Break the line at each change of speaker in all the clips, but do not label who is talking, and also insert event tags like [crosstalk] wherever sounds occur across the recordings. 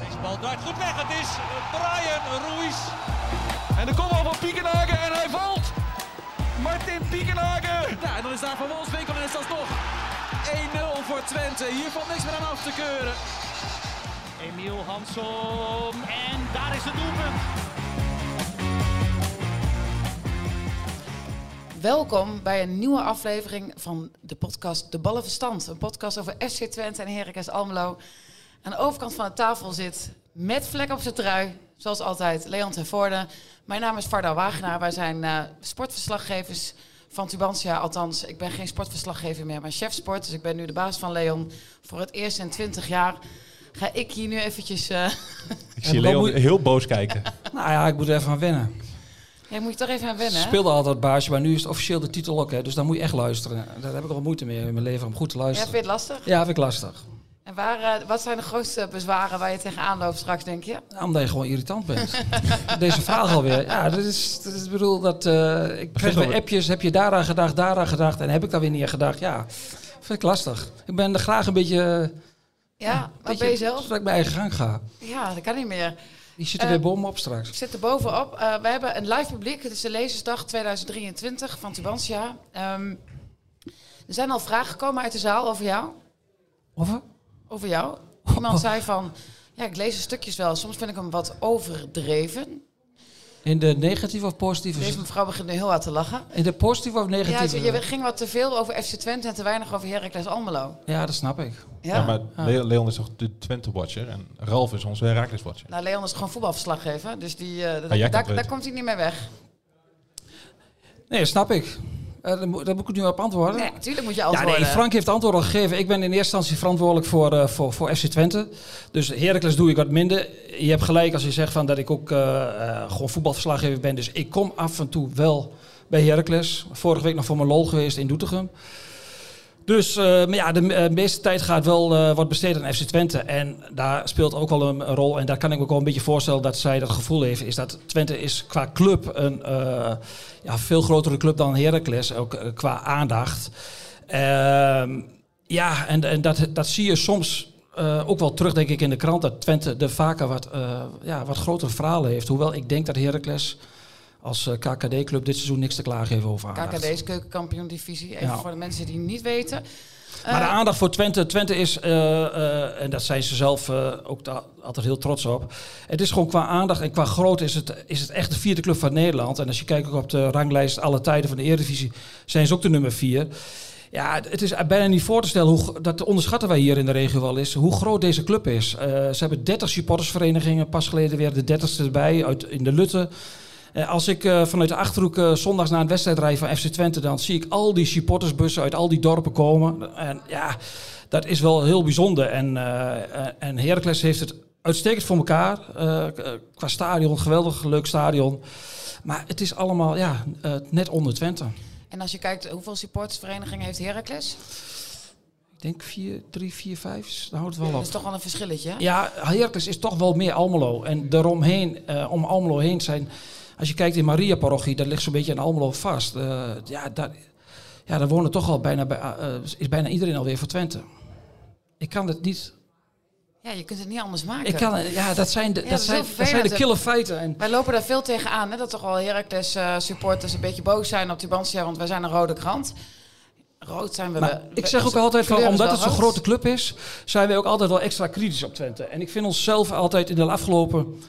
Deze bal draait goed weg. Het is eh, Brian Ruiz.
En de kom van Piekenhagen en hij valt. Martin Piekenhagen.
Ja, en dan is daar Van Wolfswinkel en is dat nog 1-0 voor Twente. Hier valt niks meer aan af te keuren.
Emiel Hansson. En daar is het doelpunt.
Welkom bij een nieuwe aflevering van de podcast De Ballenverstand. Een podcast over FC Twente en Heracles Almelo. Aan de overkant van de tafel zit met vlek op zijn trui, zoals altijd, Leon ten Voorde. Mijn naam is Varda Wagenaar. Wij zijn eh, sportverslaggevers van Tubantia. Althans, ik ben geen sportverslaggever meer, maar chef sport. Dus ik ben nu de baas van Leon. Voor het eerst in 20 jaar ga ik hier nu eventjes... eh
Ik zie Leon heel boos kijken. [laughs]
Nou ja, ik moet er even aan wennen.
Ja, moet je toch even aan wennen,
speelde altijd baasje, maar nu is het officieel de titel ook. Hè, dus dan moet je echt luisteren. Daar heb ik al moeite mee in mijn leven om goed te
Ja, vind
luisteren.
je het lastig?
Ja, vind ik lastig.
En waar, eh, wat zijn de grootste bezwaren waar je tegenaan loopt straks, denk je?
Ja, omdat je gewoon irritant bent. [laughs] Deze vraag alweer. Ja, dat is, dat is ik bedoel dat eh, ik kreeg
wel-
weer appjes. Heb je daaraan gedacht, daaraan gedacht en heb ik daar weer niet aan gedacht? Ja, vind ik lastig. Ik ben er graag een beetje.
Ja, wat ben je zelf?
Zodat ik mijn eigen gang ga.
Ja, dat kan niet meer.
Die zit er
Eh,
weer bovenop straks.
Ik zit er bovenop. Eh, we hebben een live publiek. Het is de Lezersdag 2023 van Tubantia. Ehm, er zijn al vragen gekomen uit de zaal over jou.
Of?
Over jou. Iemand [laughs] zei van, ja, ik lees de stukjes wel. Soms vind ik hem wat overdreven.
In de negatieve of positieve?
Deze mevrouw begint nu heel hard te lachen.
In de positieve of
Ja,
negatieve?
ze- je ging wat te veel over FC Twente en te weinig over Heracles Almelo.
Ja, dat snap ik.
Ja?
Ja, maar Le- Leon is toch de Twente-watcher en Ralf is onze Herakles-watcher.
Nou, Leon is gewoon voetbalverslaggever, dus die, eh,
kan
daar, komt hij niet mee weg.
Nee, dat snap ik. Eh, daar, moet, daar moet ik nu op antwoorden.
Nee, natuurlijk moet je
Ja,
antwoorden.
nee, Frank heeft antwoord al gegeven. Ik ben in eerste instantie verantwoordelijk voor, eh, voor, voor FC Twente. Dus Heracles doe ik wat minder. Je hebt gelijk als je zegt van dat ik ook eh, gewoon voetbalverslaggever ben. Dus ik kom af en toe wel bij Heracles. Vorige week nog voor mijn lol geweest in Doetinchem. Dus eh, maar ja, de eh, meeste tijd gaat wel eh wordt besteed aan FC Twente. En daar speelt ook wel een, rol. En daar kan ik me ook wel een beetje voorstellen dat zij dat gevoel heeft. Is dat Twente is qua club een ja, veel grotere club dan Heracles. Ook qua aandacht. Ehm, ja, en, en dat, dat zie je soms ook wel terug, denk ik, in de krant. Dat Twente de vaker wat, ja, wat grotere verhalen heeft. Hoewel ik denk dat Heracles als eh, KKD-club dit seizoen niks te klagen heeft over aandacht.
KKD is keukenkampioen divisie. Even
Ja.
voor de mensen die het niet weten.
Maar de
Eh,
aandacht voor Twente, Twente is, eh, en dat zijn ze zelf ook altijd heel trots op. Het is gewoon qua aandacht en qua grootte is het, is het echt de vierde club van Nederland. En als je kijkt ook op de ranglijst alle tijden van de Eredivisie, zijn ze ook de nummer vier. Ja, het is bijna niet voor te stellen, hoe, dat onderschatten wij hier in de regio wel eens, hoe groot deze club is. Ze hebben 30 supportersverenigingen, pas geleden weer de 30ste erbij uit, in de Lutte. Eh, Als ik eh, vanuit de Achterhoek eh, zondags naar een wedstrijd rijd van FC Twente, dan zie ik al die supportersbussen uit al die dorpen komen. En ja, dat is wel heel bijzonder. En, en Heracles heeft het uitstekend voor elkaar. Qua stadion, geweldig leuk stadion. Maar het is allemaal ja, net onder Twente.
En als je kijkt, hoeveel supportersverenigingen heeft Heracles?
Ik denk vier, drie, vier, vijf. Dan houdt het wel
Dat
op.
is toch wel een verschilletje. hè?
Ja, Heracles is toch wel meer Almelo. En daaromheen, eh, om Almelo heen zijn... Als je kijkt in Maria-parochie, dat ligt zo'n beetje aan Almelo vast. Eh, ja, daar, ja, daar wonen toch al bijna, bij, eh, is bijna iedereen alweer voor Twente. Ik kan het niet...
Ja, je kunt het niet anders maken.
Ik kan, ja, dat zijn de,
Ja,
dat zijn, dat zijn de kille feiten. En,
Wij lopen daar veel tegenaan, hè, dat toch wel Heracles eh, supporters een beetje boos zijn op Tubantia, want wij zijn een rode krant. Rood zijn we.
maar
we-
ik zeg ook altijd van, omdat het zo'n grote club is, zijn wij ook altijd wel extra kritisch op Twente. En ik vind onszelf altijd in de afgelopen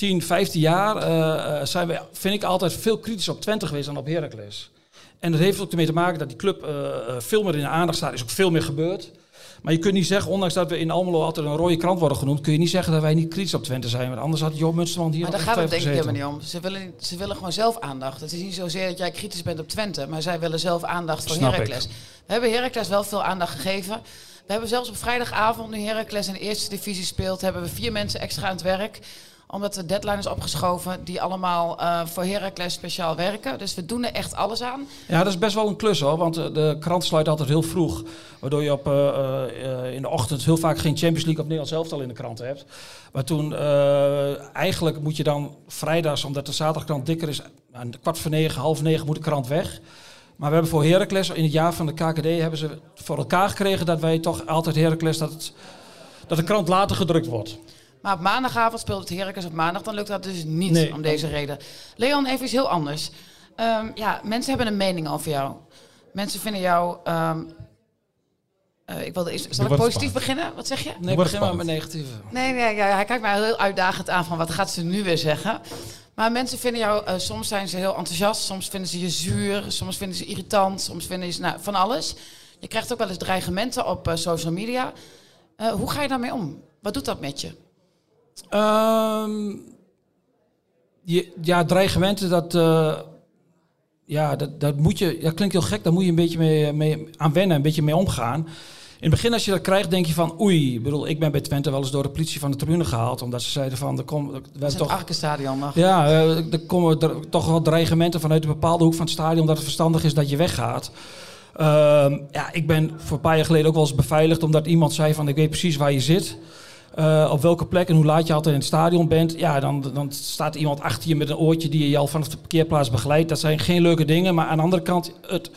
10, 15 jaar, eh, eh, zijn we, vind ik altijd veel kritisch op Twente geweest dan op Heracles. En dat heeft ook ermee te maken dat die club eh, veel meer in de aandacht staat. Er is ook veel meer gebeurd. Maar je kunt niet zeggen, ondanks dat we in Almelo altijd een rode krant worden genoemd, kun je niet zeggen dat wij niet kritisch op Twente zijn. Want anders had Jo Munsterman hier
Maar daar gaat het denk ik helemaal niet om. Ze willen, ze willen gewoon zelf aandacht. Het is niet zozeer dat jij kritisch bent op Twente, maar zij willen zelf aandacht voor. Heracles. We hebben Heracles wel veel aandacht gegeven. We hebben zelfs op vrijdagavond, nu Heracles in de eerste divisie speelt, hebben we vier mensen extra aan het werk omdat de deadline is opgeschoven, die allemaal eh, voor Heracles speciaal werken. Dus we doen er echt alles aan.
Ja, dat is best wel een klus hoor, want eh, de krant sluit altijd heel vroeg. Waardoor je op, eh, in de ochtend heel vaak geen Champions League of Nederlands elftal in de krant hebt. Maar toen, eigenlijk moet je dan vrijdags, omdat de zaterdagkrant dikker is, aan kwart voor negen, half negen moet de krant weg. Maar we hebben voor Heracles in het jaar van de KKD hebben ze voor elkaar gekregen dat wij toch altijd Heracles dat, dat de krant later gedrukt wordt.
Maar op maandagavond speelt het Heracles op maandag. Dan lukt dat dus niet
Nee.
om deze reden. Leon, even iets heel anders. Ehm, ja, mensen hebben een mening over jou. Mensen vinden jou... ehm, eh, ik wilde eerst, zal ik positief
spannend.
beginnen? Wat zeg je?
Nee, begin maar met negatieve.
Nee, nee ja, hij kijkt mij heel uitdagend aan van wat gaat ze nu weer zeggen. Maar mensen vinden jou, eh, soms zijn ze heel enthousiast, soms vinden ze je zuur, soms vinden ze irritant, soms vinden ze nou, van alles. Je krijgt ook wel eens dreigementen op eh, social media. Eh, hoe ga je daarmee om? Wat doet dat met je?
Ehm, je, ja, dreigementen, dat, eh, ja, dat, dat moet je, dat klinkt heel gek, daar moet je een beetje mee, mee aan wennen, een beetje mee omgaan. In het begin als je dat krijgt, denk je van oei, ik bedoel, ik ben bij Twente wel eens door de politie van de tribune gehaald, omdat ze zeiden van, er komt, we hebben
het
toch,
Arkenstadion
ja, eh, er komen er toch wel dreigementen vanuit een bepaalde hoek van het stadion dat het verstandig is dat je weggaat. Ehm, ja, ik ben voor een paar jaar geleden ook wel eens beveiligd omdat iemand zei van ik weet precies waar je zit. Eh, op welke plek en hoe laat je altijd in het stadion bent. Ja, dan, dan staat iemand achter je met een oortje die je al vanaf de parkeerplaats begeleidt. Dat zijn geen leuke dingen. Maar aan de andere kant, het,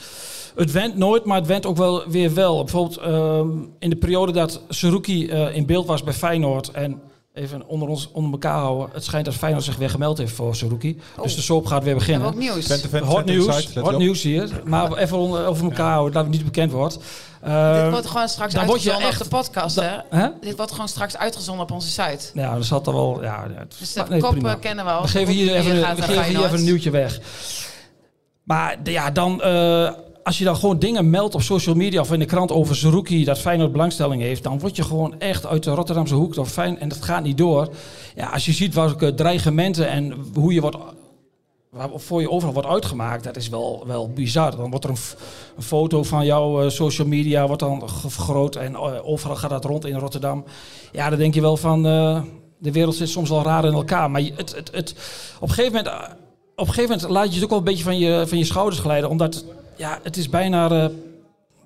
het went nooit, maar het went ook wel weer wel. Bijvoorbeeld ehm, in de periode dat Seruki eh, in beeld was bij Feyenoord. En even onder ons onder elkaar houden. Het schijnt dat Feyenoord zich weer gemeld heeft voor Seruki. Dus de soap gaat weer beginnen.
ook nieuws.
Fan-
Hot nieuws, hot nieuws hier. Maar even onder- over elkaar houden, dat het niet bekend wordt.
Dit
Ehm,
wordt gewoon straks
dan word je
uitgezonden
echt-
op de podcast, hè?
hè?
Dit wordt gewoon straks uitgezonden op onze site.
Ja, dat zat er wel. Ja, het-
Dus de
nee,
kop
prima.
kennen we al.
We geven hier even, we geven hier even een nieuwtje weg. Maar ja, dan, eh, als je dan gewoon dingen meldt op social media of in de krant over Zerouki, dat Feyenoord belangstelling heeft, dan word je gewoon echt uit de Rotterdamse hoek fijn en dat gaat niet door. Ja, als je ziet welke dreigementen en hoe je wordt, voor je overal wordt uitgemaakt, dat is wel, wel bizar. Dan wordt er een, foto van jouw eh, social media wordt dan vergroot en eh, overal gaat dat rond in Rotterdam. Ja, dan denk je wel van, eh, de wereld zit soms wel raar in elkaar. Maar het, het, het, op, een gegeven moment, eh, op gegeven moment laat je het ook wel een beetje van je, van je schouders glijden. Omdat ja, het is bijna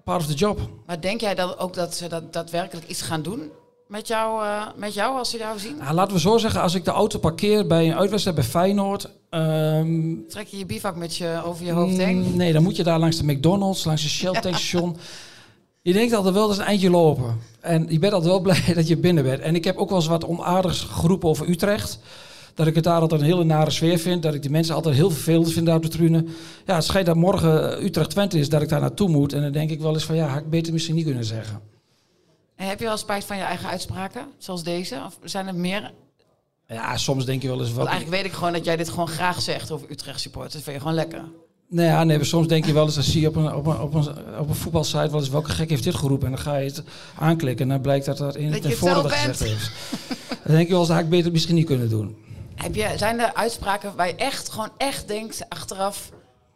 part of the job.
Maar denk jij dat ook dat ze dat daadwerkelijk iets gaan doen met jou, eh, met jou als ze jou zien?
Nou, laten we zo zeggen, als ik de auto parkeer bij een uitwedstrijd bij Feyenoord... ehm,
Trek je je bivakmutsje over je hoofd heen?
Mm, Nee, dan moet je daar langs de McDonald's, langs de Shell [laughs] tankstation. Je denkt altijd wel, dat is een eindje lopen. En je bent altijd wel [laughs] blij dat je binnen bent. En ik heb ook wel eens wat onaardigs geroepen over Utrecht. Dat ik het daar altijd een hele nare sfeer vind. Dat ik die mensen altijd heel vervelend vind daar op de tribune. Ja, het schijnt dat morgen Utrecht-Twente is, dat ik daar naartoe moet. En dan denk ik wel eens van, ja, had ik beter misschien niet kunnen zeggen.
En heb je wel spijt van je eigen uitspraken, zoals deze? Of zijn er meer?
Ja, soms denk je wel eens...
Want
Wat,
eigenlijk weet ik gewoon dat jij dit gewoon graag zegt over Utrecht supporters. Dat vind je gewoon lekker.
Nee, ja, nee, soms denk je wel eens, dan zie je op een, op een, op een, op een voetbalsite wel eens welke gek heeft dit geroepen. En dan ga je het aanklikken en dan blijkt dat dat in
Dat zelf
gezegd heeft. Dan denk je wel eens, dat had ik beter misschien niet kunnen doen.
Heb je, zijn er uitspraken waar je echt gewoon echt denkt achteraf...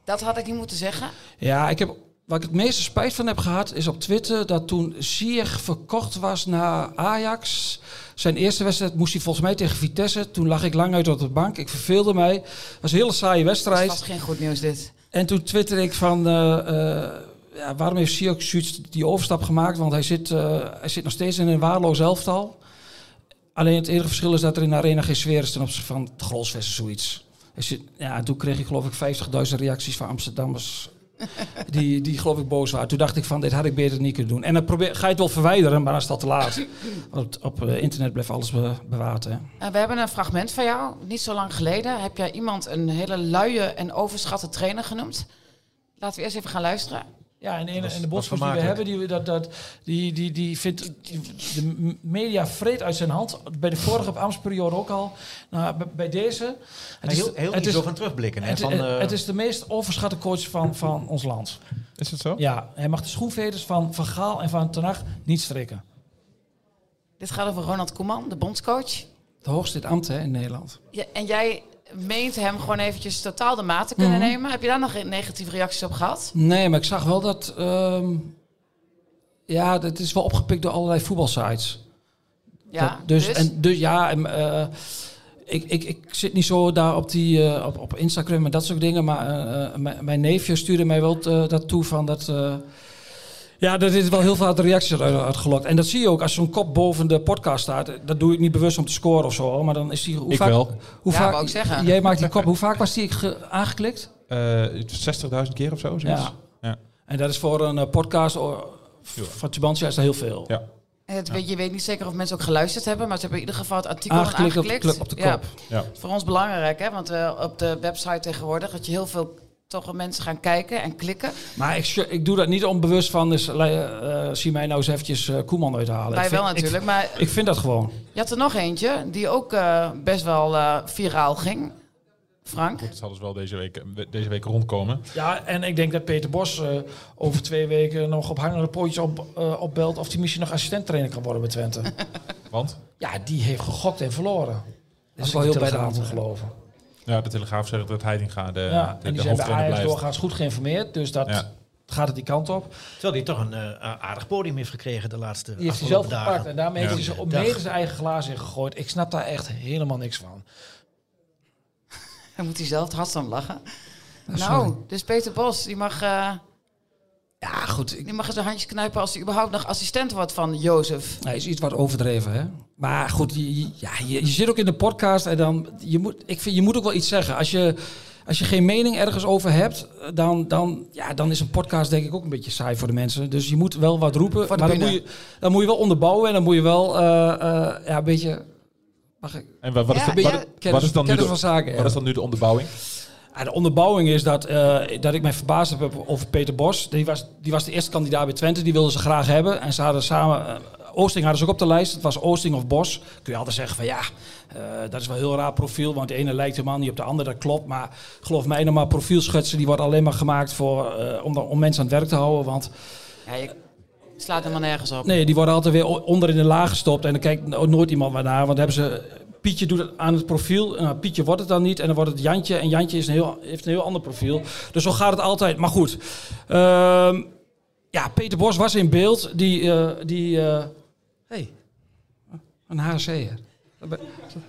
dat had ik niet moeten zeggen?
Ja, ik heb, waar ik het meeste spijt van heb gehad, is op Twitter dat toen Ziyech verkocht was naar Ajax. Zijn eerste wedstrijd moest hij volgens mij tegen Vitesse. Toen lag ik lang uit op de bank. Ik verveelde mij. Het was een hele saaie
Dat
wedstrijd.
vast geen goed nieuws dit.
En toen twitterde ik van, eh, eh, ja, waarom heeft zoiets die overstap gemaakt? Want hij zit, eh, hij zit nog steeds in een waarloos elftal. Alleen het enige verschil is dat er in de arena geen sfeer is ten opzichte van het Grolsvest of zoiets. Zit, ja, en toen kreeg ik geloof ik 50.000 reacties van Amsterdammers [laughs] die, die geloof ik boos waren. Toen dacht ik van, dit had ik beter niet kunnen doen. En dan probeer, ga je het wel verwijderen, maar dan is al te laat. Want op, eh, internet blijft alles be- bewaard. Hè.
Uh, we hebben een fragment van jou. Niet zo lang geleden heb jij iemand een hele luie en overschatte trainer genoemd. Laten we eerst even gaan luisteren.
Ja, en, en,
was-
en de boodschap die we hebben, die, dat, dat, die, die, die vindt die- de media vreed uit zijn hand. Bij de vorige ambtsperiode ook al. Nou, bij, deze. Het
heel heel
het is,
over terugblikken. Hè,
het,
van,
het-
eh,
het is de meest overschatte coach van, van ons land.
Is het zo?
Ja, hij mag de schoenveders van Van Gaal en van Ten Hag niet strikken.
Dit gaat over Ronald Koeman, de bondscoach.
Het hoogste ambt hè, in Nederland.
Ja, en jij meent hem gewoon eventjes totaal de maat te kunnen
Mhm.
nemen. Heb je daar nog negatieve reacties op gehad?
Nee, maar ik zag wel dat... ehm, ja, dat is wel opgepikt door allerlei voetbalsites.
Ja,
Dat- dus, En, dus ja, en, eh, ik, ik, ik zit niet zo daar op, die, eh, op, op Instagram en dat soort dingen. Maar eh, mijn, neefje stuurde mij wel dat toe van dat... eh, ja, er is wel heel veel reacties uit, uitgelokt. En dat zie je ook als zo'n kop boven de podcast staat. Dat doe ik niet bewust om te scoren of zo. Maar dan is die... Hoe
Ik
vaak,
wel.
Hoe
Ja,
vaak,
ik zeggen.
Jij maakt die kop. Hoe vaak was die ge- aangeklikt?
Eh, 60.000 keer of zo? zoiets.
Ja. En dat is voor een eh, podcast van Tubantia is dat heel veel.
Ja.
Het, weet, je weet niet zeker of mensen ook geluisterd hebben, maar ze hebben in ieder geval het artikel
Aangeklikt op,
aangeklikt.
op de
Ja,
kop.
Ja.
voor ons belangrijk, hè? want eh, op de website tegenwoordig dat je heel veel toch wel mensen gaan kijken en klikken.
Maar ik, ik doe dat niet onbewust van, dus eh, zie mij nou eens eventjes eh, Koeman uithalen.
Wij
Ik
wel natuurlijk, maar
Ik, ik vind dat gewoon.
je had er nog eentje die ook eh, best wel eh, viraal ging. Frank?
Dat zal dus wel deze week, deze week rondkomen.
Ja, en ik denk dat Peter Bos eh, over twee weken nog op hangende pootjes op, eh, opbelt of hij misschien nog assistenttrainer kan worden bij Twente. [laughs]
Want
ja, die heeft gegokt en verloren. Dat is wel
ik
heel bij de hand te geloven.
Ja, de Telegraaf zegt dat Heitinga de,
ja,
de,
en
de
die zijn bij
hoofdtrainer
Ajax
blijft.
doorgaans goed geïnformeerd, dus dat
Ja.
gaat het die kant op.
Terwijl hij toch een eh, aardig podium heeft gekregen de laatste
Die heeft hij zelf gepakt en daarmee
Ja.
heeft hij ze op zijn eigen glazen in gegooid. Ik snap daar echt helemaal niks van. [laughs]
Dan moet hij zelf het hardst om lachen.
sorry.
nou, dus Peter Bos, die mag, eh,
Ja, goed. Ik,
mag zijn handjes knijpen als hij überhaupt nog assistent wordt van Jozef.
hij is iets wat overdreven, hè? Maar goed, je, je- ja, je, je zit ook in de podcast en dan... Je moet, ik vind, je moet ook wel iets zeggen. Als je, als je geen mening ergens over hebt, dan, dan, ja, dan is een podcast denk ik ook een beetje saai voor de mensen. Dus je moet wel wat roepen. Maar dan moet, je, dan moet je wel onderbouwen en dan moet je wel eh, eh, ja, een beetje... Mag ik?
En wat, wat,
Ja,
is, de-
ja.
wat,
Kennis,
wat is dan nu
kennis
de,
van zaken.
wat is dan nu de onderbouwing?
Ja, de onderbouwing is dat, eh, dat ik mij verbaasd heb over Peter Bos. Die was, die was de eerste kandidaat bij Twente, die wilden ze graag hebben. En ze hadden samen, eh, Oosting hadden ze ook op de lijst. Het was Oosting of Bos. Kun je altijd zeggen van ja, eh, dat is wel een heel raar profiel. Want de ene lijkt helemaal niet op de andere, dat klopt. Maar geloof mij, normaal profielschetsen, die worden alleen maar gemaakt voor, om, om mensen aan het werk te houden. Want
Ja, je slaat helemaal nergens op.
nee, die worden altijd weer onder in de laag gestopt. En dan kijkt no- nooit iemand naar. Want hebben ze... Pietje doet het aan het profiel. En nou, Pietje wordt het dan niet. En dan wordt het Jantje. En Jantje is een heel, heeft een heel ander profiel. Dus zo gaat het altijd. Maar goed. Ehm, ja, Peter Bos was in beeld. Die... eh, die eh, hey, een HC'er. Daar, ben-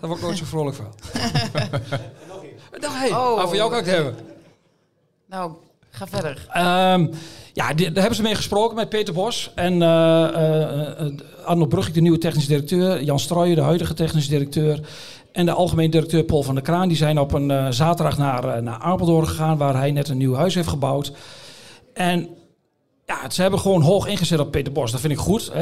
daar word ik nooit zo vrolijk van. [laughs] nou, hey,
Oh.
over jou kan ik het hebben.
Nou, ga verder.
Ehm, ja, daar hebben ze mee gesproken met Peter Bos. En eh eh, eh, Arno Brugge, de nieuwe technisch directeur. Jan Strooijen, de huidige technisch directeur. En de algemeen directeur Paul van der Kraan. Die zijn op een zaterdag naar, naar Apeldoorn gegaan. Waar hij net een nieuw huis heeft gebouwd. En ja, ze hebben gewoon hoog ingezet op Peter Bos. Dat vind ik goed.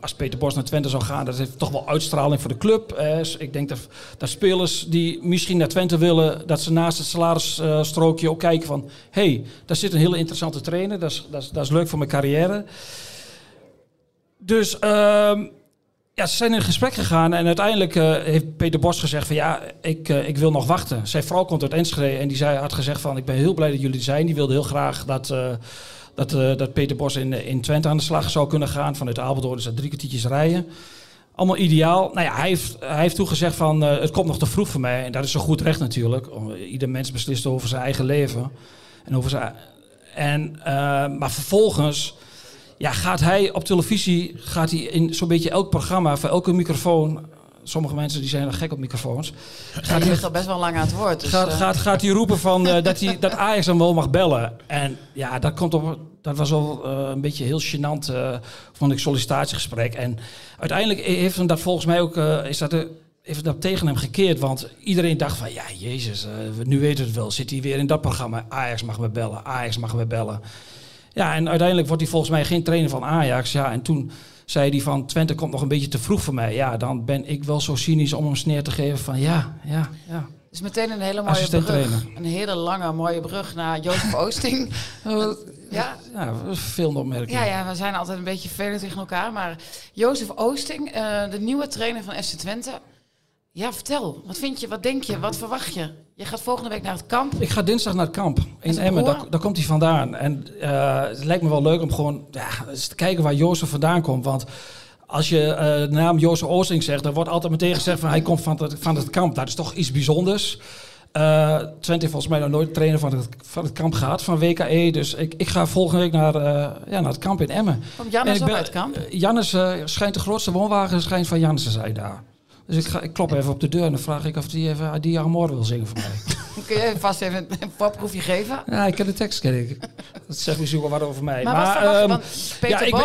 Als Peter Bos naar Twente zou gaan, dat heeft toch wel uitstraling voor de club. Eh, Ik denk dat, dat spelers die misschien naar Twente willen, dat ze naast het salarisstrookje ook kijken van... hé, hey, daar zit een hele interessante trainer, dat is, dat is, dat is leuk voor mijn carrière. Dus ehm, ja, ze zijn in gesprek gegaan en uiteindelijk eh, heeft Peter Bos gezegd van ja, ik, eh, ik wil nog wachten. Zijn vrouw komt uit Enschede en die zei, had gezegd van ik ben heel blij dat jullie er zijn. Die wilde heel graag dat, eh, dat, eh, dat Peter Bos in, in Twente aan de slag zou kunnen gaan. Vanuit Apeldoorn is dat drie kwartiertjes rijden. Allemaal ideaal. Nou ja, hij heeft, hij heeft toen gezegd van eh, het komt nog te vroeg voor mij. En dat is zo goed recht natuurlijk. Ieder mens beslist over zijn eigen leven. En over zijn, en, eh, maar vervolgens ja, gaat hij op televisie, gaat hij in zo'n beetje elk programma, voor elke microfoon. Sommige mensen die zijn er gek op microfoons.
Gaat hij al best wel lang aan het woord. Dus,
Gaat,
eh,
gaat, gaat hij roepen van, eh, dat, hij, dat Ajax hem wel mag bellen. En ja, dat, komt op, dat was wel eh, een beetje heel gênant, vond ik, sollicitatiegesprek. En uiteindelijk heeft hem dat volgens mij ook, is dat, heeft dat tegen hem gekeerd. Want iedereen dacht van, ja, jezus, nu weten we het wel. Zit hij weer in dat programma. Ajax mag me bellen, Ajax mag me bellen. Ja, en uiteindelijk wordt hij volgens mij geen trainer van Ajax. Ja, en toen zei hij van, Twente komt nog een beetje te vroeg voor mij. Ja, dan ben ik wel zo cynisch om hem sneer te geven van, ja, ja, ja.
Dus meteen een hele mooie brug. Een hele lange mooie brug naar Jozef Oosting. [laughs] ja,
Ja, veel opmerkingen.
ja, ja, we zijn altijd een beetje vervelend tegen elkaar. Maar Jozef Oosting, eh, de nieuwe trainer van FC Twente. Ja, vertel. Wat vind je? Wat denk je? Wat verwacht je? Je gaat volgende week naar het kamp.
Ik ga dinsdag naar het kamp in Emmen. Daar, daar komt hij vandaan. En eh, het lijkt me wel leuk om gewoon ja, eens te kijken waar Jozef vandaan komt. Want als je eh, de naam Jozef Oosting zegt, dan wordt altijd meteen gezegd van hij komt van het, van het kamp. Dat is toch iets bijzonders. Eh Twente heeft volgens mij nog nooit trainer van het, van het kamp gehad, van WKE. Dus ik, ik ga volgende week naar, ja, naar het kamp in Emmen.
Komt Jannes ook uit het kamp?
Jannes schijnt de grootste woonwagen schijnt van Jannes te zijn daar. Dus ik, ga, ik klop even op de deur en dan vraag ik of hij even die Amor wil zingen voor mij. [laughs]
Kun je vast even een voorproefje geven?
Ja, ik ken de tekst, ken ik. Dat zegt misschien wel wat over mij.
Maar,
ehm,
Peter
ik,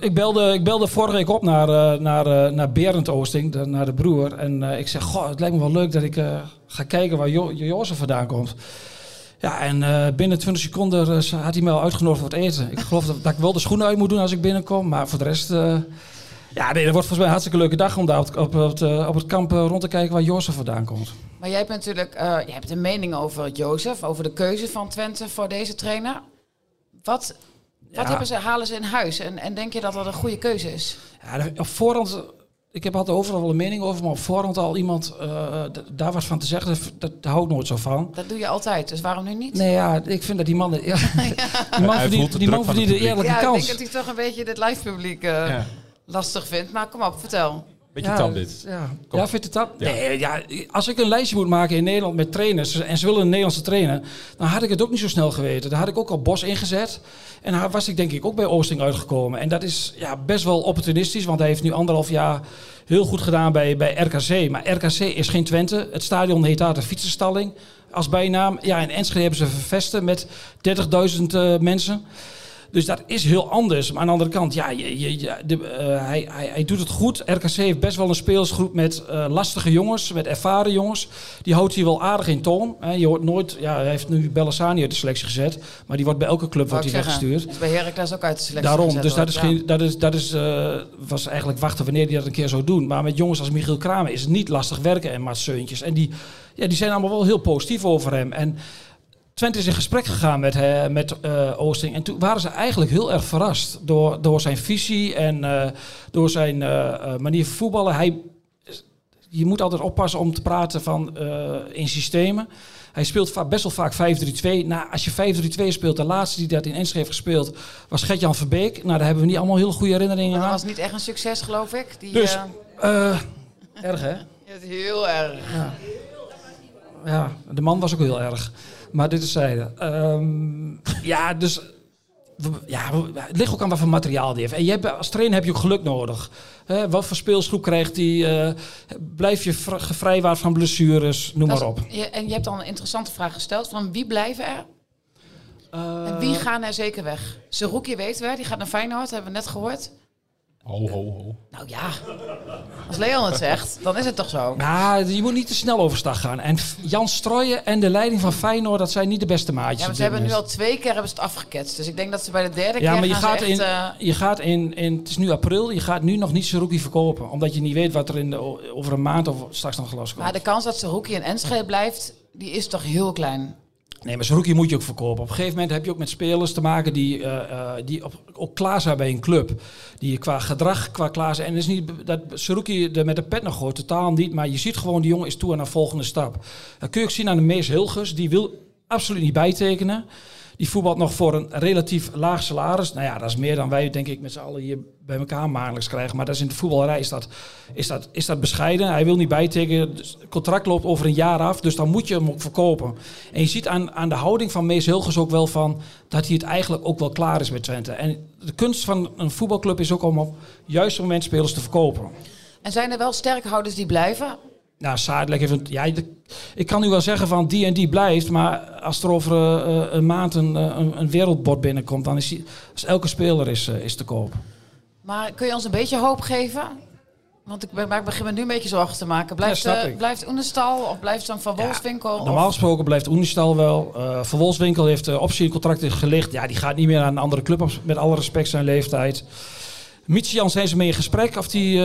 ik, belde, ik belde vorige week op naar, eh, naar, eh, naar Berend Oosting, de- naar de broer. En eh, ik zeg, goh, het lijkt me wel leuk dat ik ga kijken waar jo Jozef vandaan komt. Ja, en binnen 20 seconden had hij me al uitgenodigd voor het eten. Ik geloof dat, dat ik wel de schoenen uit moet doen als ik binnenkom. Maar voor de rest... eh, ja, nee, dat wordt volgens mij een hartstikke leuke dag om daar op, het- op, op, het, op het kamp eh, rond te kijken waar Jozef vandaan komt.
Maar jij hebt natuurlijk eh, jij hebt een mening over Jozef, over de keuze van Twente voor deze trainer. Wat, wat
Ja.
hebben ze, halen ze in huis? En, en denk je dat dat een goede keuze is?
Ja, de- op voorhand, ik heb altijd overal wel een mening over, maar op voorhand al iemand eh, daar wat van te zeggen, dat, dat, hou ik nooit zo van.
Dat doe je altijd, dus waarom nu niet?
Nee, ja, ik vind dat die man, ja, [laughs] die man verdient,
de
die man verdient
publiek.
eerlijke
ja, ik
kans.
denk dat hij toch een beetje dit live publiek eh,
Ja.
Lastig vindt. Maar kom op, vertel.
Beetje
ja,
tam dit.
Ja,
Kom.
ja vind je dat?
Ja.
Nee, ja, als ik een lijstje moet maken in Nederland met trainers en ze willen een Nederlandse trainer, dan had ik het ook niet zo snel geweten. Dan had ik ook al Bos ingezet en dan was ik denk ik ook bij Oosting uitgekomen. En dat is ja, best wel opportunistisch, want hij heeft nu anderhalf jaar heel goed gedaan bij, bij RKC. Maar RKC is geen Twente. Het stadion heet daar de fietsenstalling als bijnaam. Ja, in Enschede hebben ze vervesten met 30.000 eh, mensen. Dus dat is heel anders. Maar aan de andere kant, ja, je, je, je- de, eh, hij, hij, hij doet het goed. RKC heeft best wel een speelsgroep met eh, lastige jongens, met ervaren jongens. Die houdt hij wel aardig in toon. Hè. Je hoort nooit, ja, hij heeft nu Bellassani uit de selectie gezet. Maar die wordt bij elke club wordt
ik
hij weggestuurd.
Is bij Heracles ook uit de selectie
Daarom,
gezet
dus dat, is
ja.
geen, dat, is, dat is, eh, was eigenlijk wachten wanneer hij dat een keer zou doen. Maar met jongens als Michiel Kramer is het niet lastig werken en Mats Seuntjes. En die, ja, die zijn allemaal wel heel positief over hem. En Twente is in gesprek gegaan met, eh, met eh, Oosting. En toen waren ze eigenlijk heel erg verrast door, door zijn visie en eh, door zijn manier van voetballen. Hij, je moet altijd oppassen om te praten van, in systemen. Hij speelt va- best wel vaak 5-3-2. Nou, als je 5-3-2 speelt, de laatste die dat in Enschede heeft gespeeld was Gert-Jan Verbeek. Nou, daar hebben we niet allemaal hele goede herinneringen
Maar dat
aan.
was niet echt een succes, geloof ik. Die,
Dus, erg hè? [laughs]
ja, het is heel erg.
Ja, de man was ook heel erg. Maar dit is zijde. Ehm, ja, dus... Ja, het ligt ook aan wat voor materiaal die heeft. En je hebt, als trainer heb je ook geluk nodig. Wat voor speelsgroep krijgt hij? eh, blijf je vr- gevrijwaard van blessures? Noem
Dat
maar op.
je- en je hebt al een interessante vraag gesteld. Van wie blijven er? en wie gaan er zeker weg? Zerouki weten we, die gaat naar Feyenoord, hebben we net gehoord.
Ho, ho, ho.
Nou ja, als Leon het zegt, dan is het toch zo.
Nou, je moet niet te snel overstag gaan. En Jan Strooijen en de leiding van Feyenoord, dat zijn niet de beste maatjes.
Ja, maar ze hebben nu al twee keer hebben ze het afgeketst. Dus ik denk dat ze bij de derde
Ja,
keer
maar je gaat, in,
eh,
je gaat in, in, het is nu april, je gaat nu nog niet Saruki verkopen. Omdat je niet weet wat er in de, over een maand of straks nog gelost komt.
maar de kans dat Zerouki in Enschede blijft, die is toch heel klein.
Nee, maar Saruki moet je ook verkopen. Op een gegeven moment heb je ook met spelers te maken die, eh, eh, die op, ook klaar zijn bij een club. Die qua gedrag, qua klaar zijn. En het is niet dat Saruki er met de pet nog gooit, totaal niet. Maar je ziet gewoon, die jongen is toe aan een volgende stap. Dat kun je ook zien aan de Mees Hilgers. Die wil absoluut niet bijtekenen. Die voetbalt nog voor een relatief laag salaris. Nou ja, dat is meer dan wij, denk ik, met z'n allen hier bij elkaar maandelijks krijgen. Maar dat is in de voetballerij is dat, is dat, is dat bescheiden. Hij wil niet bijtekenen. Dus het contract loopt over een jaar af. Dus dan moet je hem ook verkopen. En je ziet aan, aan de houding van Mees Hilgers ook wel van... dat hij het eigenlijk ook wel klaar is met Twente. En de kunst van een voetbalclub is ook om op juiste moment spelers te verkopen.
En zijn er wel sterkhouders die blijven?
Nou, Zadelijk heeft een, ja, de- ik kan nu wel zeggen van die en die blijft, maar als er over eh, eh, een maand een, eh, een, een wereldbord binnenkomt, dan is, die, elke speler is, is te koop.
Maar kun je ons een beetje hoop geven? Want ik, ben, maar ik begin me nu een beetje zorgen te maken. Blijft,
Ja,
blijft Oenestal of blijft dan Van Wolfswinkel?
Normaal
of-
gesproken blijft Oenistal wel. Van Wolfswinkel heeft uh, optiecontract gelicht. Ja, die gaat niet meer aan een andere club, met alle respect zijn leeftijd. Michian zijn ze mee in gesprek. Of die,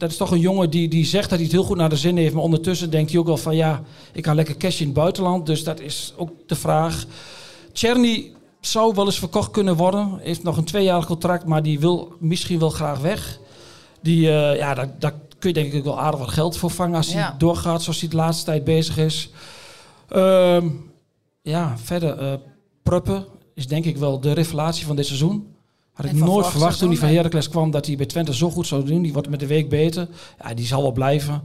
dat is toch een jongen die, die zegt dat hij het heel goed naar de zin heeft. Maar ondertussen denkt hij ook wel van ja, ik kan lekker cash in het buitenland. Dus dat is ook de vraag. Czerny zou wel eens verkocht kunnen worden. Heeft nog een tweejarig contract, maar die wil misschien wel graag weg. Die, eh, ja, daar, daar kun je denk ik ook wel aardig wat geld voor vangen als hij doorgaat zoals hij de laatste tijd bezig is. Ehm, ja, verder. Pruppen is denk ik wel de revelatie van dit seizoen. Had ik nooit verwacht toen hij van Heracles kwam dat hij bij Twente zo goed zou doen. Die wordt met de week beter. Ja, die zal wel blijven.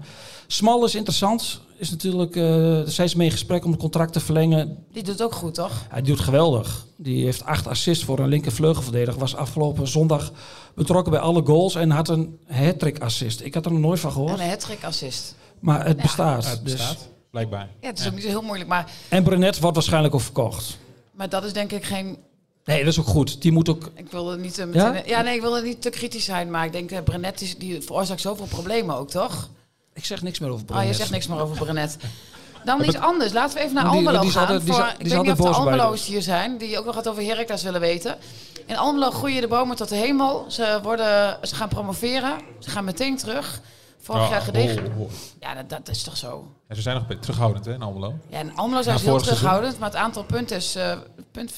Smal is interessant. Is natuurlijk, eh er zijn ze mee in gesprek om het contract te verlengen.
Die doet ook goed, toch?
Hij doet geweldig. Die heeft acht assists voor een linker vleugelverdediger. Was afgelopen zondag betrokken bij alle goals en had een hat-trick assist. Ik had er nog nooit van gehoord.
En een hat assist.
Maar het
Ja.
bestaat.
Ja, het
dus.
bestaat, blijkbaar.
Ja, het is ook niet zo heel moeilijk. Maar,
En Brenet wordt waarschijnlijk ook verkocht.
maar dat is denk ik geen...
Nee, dat is ook goed. Die moet ook...
Ik wilde niet eh,
Ja?
meteen... Ja? nee, ik wilde niet te kritisch zijn. Maar ik denk, uh, Brenet is, die veroorzaakt zoveel problemen ook, toch?
Ik zeg niks meer over
Ah,
Brenet.
je zegt niks meer over Brenet. Dan iets anders. Laten we even naar
die-
Almelo
die is
gaan.
die
voor,
die
ik weet niet of de Almelo's hier zijn, die ook nog wat over Heracles willen weten. In Almelo groeien de bomen tot de hemel. Ze, worden, ze gaan promoveren. Ze gaan meteen terug. Vorig
Ja,
jaar gedegen.
ho, ho.
Ja, dat, dat is toch zo.
Ja, ze zijn nog een beetje terughoudend hè, in Almelo.
Ja, in Almelo zijn
Ja,
ze heel
seizoen.
terughoudend. Maar het aantal punten is... eh punten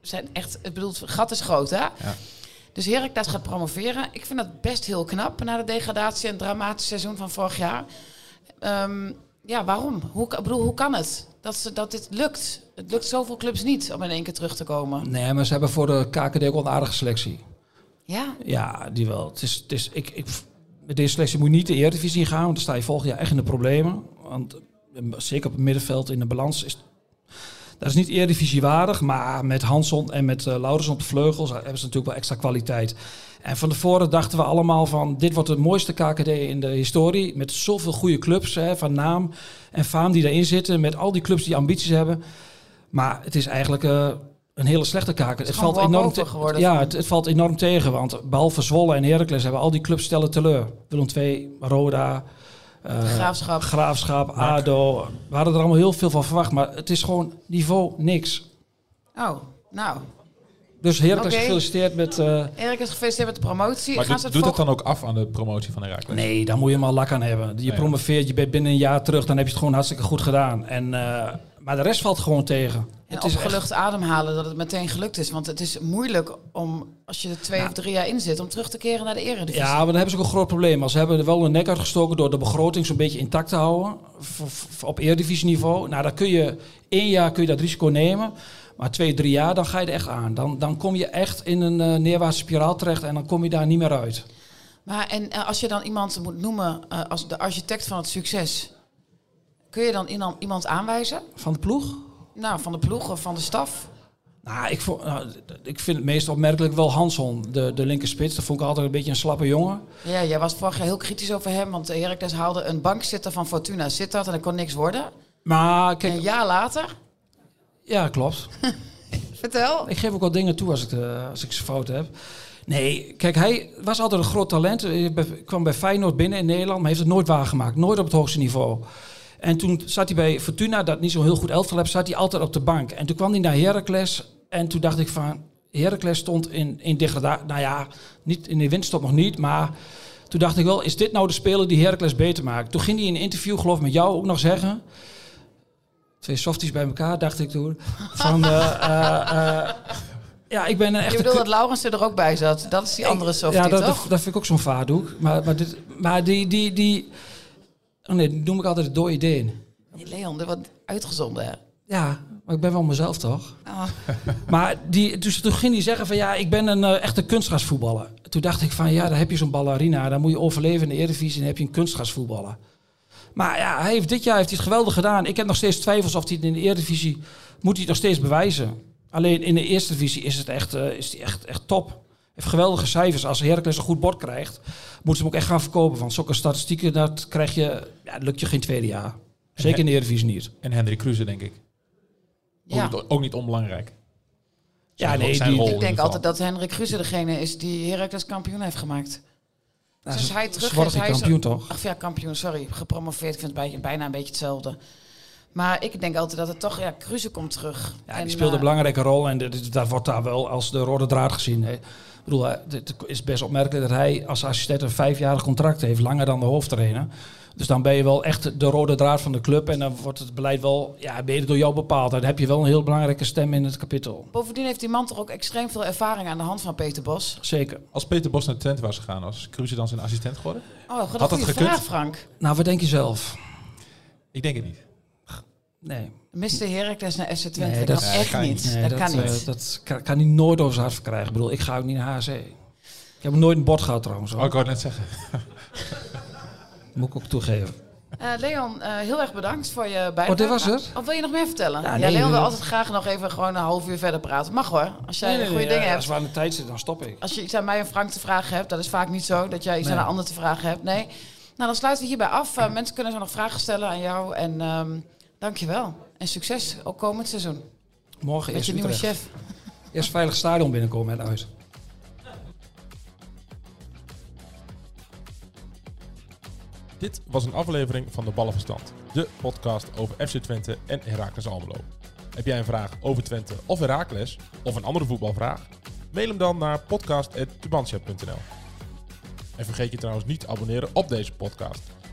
zijn echt... Ik bedoel, het gat is groot, hè? Dus Heracles gaat promoveren. Ik vind dat best heel knap na de degradatie en het dramatische seizoen van vorig jaar. Ehm, ja, waarom? Hoe, bedoel, hoe kan het dat, ze, dat dit lukt? Het lukt zoveel clubs niet om in één keer terug te komen.
Nee, maar ze hebben voor de KKD ook een aardige selectie.
Ja,
Ja, die wel. Het is, het is, ik, ik, met deze selectie moet je niet de Eredivisie gaan, want dan sta je volgend jaar echt in de problemen. Want eh, zeker op het middenveld in de balans is... Dat is niet Eredivisie waardig, maar met Hanson en met uh, Laurens op de vleugels hebben ze natuurlijk wel extra kwaliteit. En van tevoren dachten we allemaal van, dit wordt de mooiste KKD in de historie. Met zoveel goede clubs hè, van naam en faam die erin zitten. Met al die clubs die ambities hebben. Maar het is eigenlijk uh, een hele slechte KKD. Het, valt enorm
geworden
Ja, het, het valt enorm tegen. Want behalve Zwolle en Heracles hebben al die clubs stellen teleur. Willem II, Roda, eh,
Graafschap.
Graafschap, ADO. We hadden er allemaal heel veel van verwacht. Maar het is gewoon niveau niks.
oh, nou.
Dus Heracles
Oké.
gefeliciteerd met... eh,
Erik is gefeliciteerd met de promotie.
Maar
Gaan ze
doet,
het
doet dat dan ook af aan de promotie van Herakles?
Nee, daar moet je maar lak aan hebben. Je promoveert, je bent binnen een jaar terug, dan heb je het gewoon hartstikke goed gedaan. En, eh, maar de rest valt gewoon tegen.
En
het is echt-
ademhalen dat het meteen gelukt is. Want het is moeilijk om, als je er twee of drie jaar in zit, om terug te keren naar de eredivisie.
Ja, maar dan hebben ze ook een groot probleem. Maar ze hebben er wel een nek uitgestoken door de begroting zo'n beetje intact te houden. Op eredivisieniveau. Nou, dan kun je één jaar kun je dat risico nemen. Maar twee, drie jaar, dan ga je er echt aan. Dan, dan kom je echt in een eh, neerwaartse spiraal terecht en dan kom je daar niet meer uit.
Maar en eh, als je dan iemand moet noemen eh, als de architect van het succes, kun je dan iemand- aanwijzen?
Van de ploeg?
Nou, van de ploeg of van de staf?
Nou, ik, vond, nou, ik vind het meest opmerkelijk wel Hanson, de, de linkerspits. Dat vond ik altijd een beetje een slappe jongen.
Ja, jij was vorig jaar heel kritisch over hem, want Heracles haalde een bankzitter van Fortuna Sittard en er kon niks worden.
Maar
En een jaar later,
ja, klopt. [laughs]
vertel.
Ik geef ook wel dingen toe als ik, eh, als ik ze fout heb. Nee, kijk, hij was altijd een groot talent. Hij kwam bij Feyenoord binnen in Nederland, maar heeft het nooit waargemaakt. Nooit op het hoogste niveau. En toen zat hij bij Fortuna, dat niet zo'n heel goed elftal heeft, zat hij altijd op de bank. En toen kwam hij naar Heracles en toen dacht ik van... Heracles stond in, in degradatie, nou ja, niet in de winststop nog niet, maar... Toen dacht ik wel, is dit nou de speler die Heracles beter maakt? Toen ging hij in een interview, geloof ik, met jou ook nog zeggen... Twee softies bij elkaar, dacht ik toen. Van, eh, eh, eh, ja, ik ben een
Je bedoelt dat Laurens er ook bij zat. Dat is die andere softie,
Ja, dat, dat,
toch?
dat vind ik ook zo'n vaardoek. Maar, maar, dit, maar die, die, die... Oh nee, die noem ik altijd de dode ideeën.
Nee, Leon, dit wordt uitgezonden, hè?
Ja, maar ik ben wel mezelf toch?
Oh. [laughs]
Maar die, dus toen ging hij zeggen van ja, ik ben een eh, echte kunstgrasvoetballer. Toen dacht ik van ja, dan heb je zo'n ballerina. Dan moet je overleven in de Eredivisie en dan heb je een kunstgrasvoetballer. Maar ja, hij heeft, dit jaar heeft hij het geweldig gedaan. Ik heb nog steeds twijfels of hij het in de Eredivisie moet hij het nog steeds bewijzen. Alleen in de Eerste Divisie is het echt, eh, is hij echt, echt top. Heeft geweldige cijfers. Als Heracles een goed bord krijgt, moeten ze hem ook echt gaan verkopen. Want zulke statistieken, dat krijg je, ja, lukt je geen tweede jaar. Zeker in de Eredivisie niet.
En Hendrik Kruse, denk ik.
Ja.
Ook, niet, ook niet onbelangrijk.
Ja, nee,
zijn
die-
rol
die-
in
Ik denk altijd dat Hendrik Kruse degene is die Heracles kampioen heeft gemaakt.
Nou,
Dus hij terug is, hij is-
kampioen toch?
Ach ja, kampioen, sorry. Gepromoveerd. Ik vind het bij- bijna een beetje hetzelfde. Maar ik denk altijd dat het toch... Ja, Kruse komt terug.
Ja,
En,
die speelde
eh,
een belangrijke rol en dat wordt daar wel als de rode draad gezien. hè. Ik bedoel, hè, het is best opmerkelijk dat hij als assistent een vijfjarig contract heeft, langer dan de hoofdtrainer. Dus dan ben je wel echt de rode draad van de club en dan wordt het beleid wel, ja, je door jou bepaald. Dan heb je wel een heel belangrijke stem in het kapittel.
Bovendien heeft die man toch ook extreem veel ervaring aan de hand van Peter Bos.
Zeker.
Als Peter Bos naar Twente was gegaan, was Kruse dan zijn assistent geworden?
Oh, een
Had dat gekund?
vraag, Frank.
Nou, wat denk je zelf?
Ik denk het niet.
Nee.
Mr. Heracles naar SC Twente.
Nee,
dat
dat-
kan echt
kan
niet.
niet.
nee
dat, kan
eh,
niet.
dat kan, kan hij nooit over zijn hart verkrijgen. Ik bedoel, ik ga ook niet naar HC. Ik heb nooit een bord gehad trouwens. hoor.
Oh, ik wou het net zeggen. [laughs]
Moet ik ook toegeven.
Eh, Leon, eh, heel erg bedankt voor je bijdrage.
Oh, dit was het?
Of wil je nog meer vertellen?
Ja,
Ja,
nee,
Leon wil
eh,
altijd graag nog even gewoon een half uur verder praten. Mag hoor, als jij
Nee, nee,
goede
nee,
dingen
ja,
hebt.
Als we aan de tijd zitten, dan stop ik.
Als je iets aan mij en Frank te vragen hebt, dat is vaak niet zo. Dat jij iets
Nee.
aan een ander te vragen hebt. Nee. Nou, dan sluiten we hierbij af. Eh, mensen kunnen zo nog vragen stellen aan jou. En ehm dankjewel. En succes, ook komend seizoen.
Morgen
Met
eerst
je nieuwe chef. [laughs]
Eerst veilig stadion binnenkomen en uit.
Dit was een aflevering van De Ballenverstand, de podcast over FC Twente en Heracles Almelo. Heb jij een vraag over Twente of Heracles, of een andere voetbalvraag? Mail hem dan naar podcast.tubantia.nl En vergeet je trouwens niet te abonneren op deze podcast.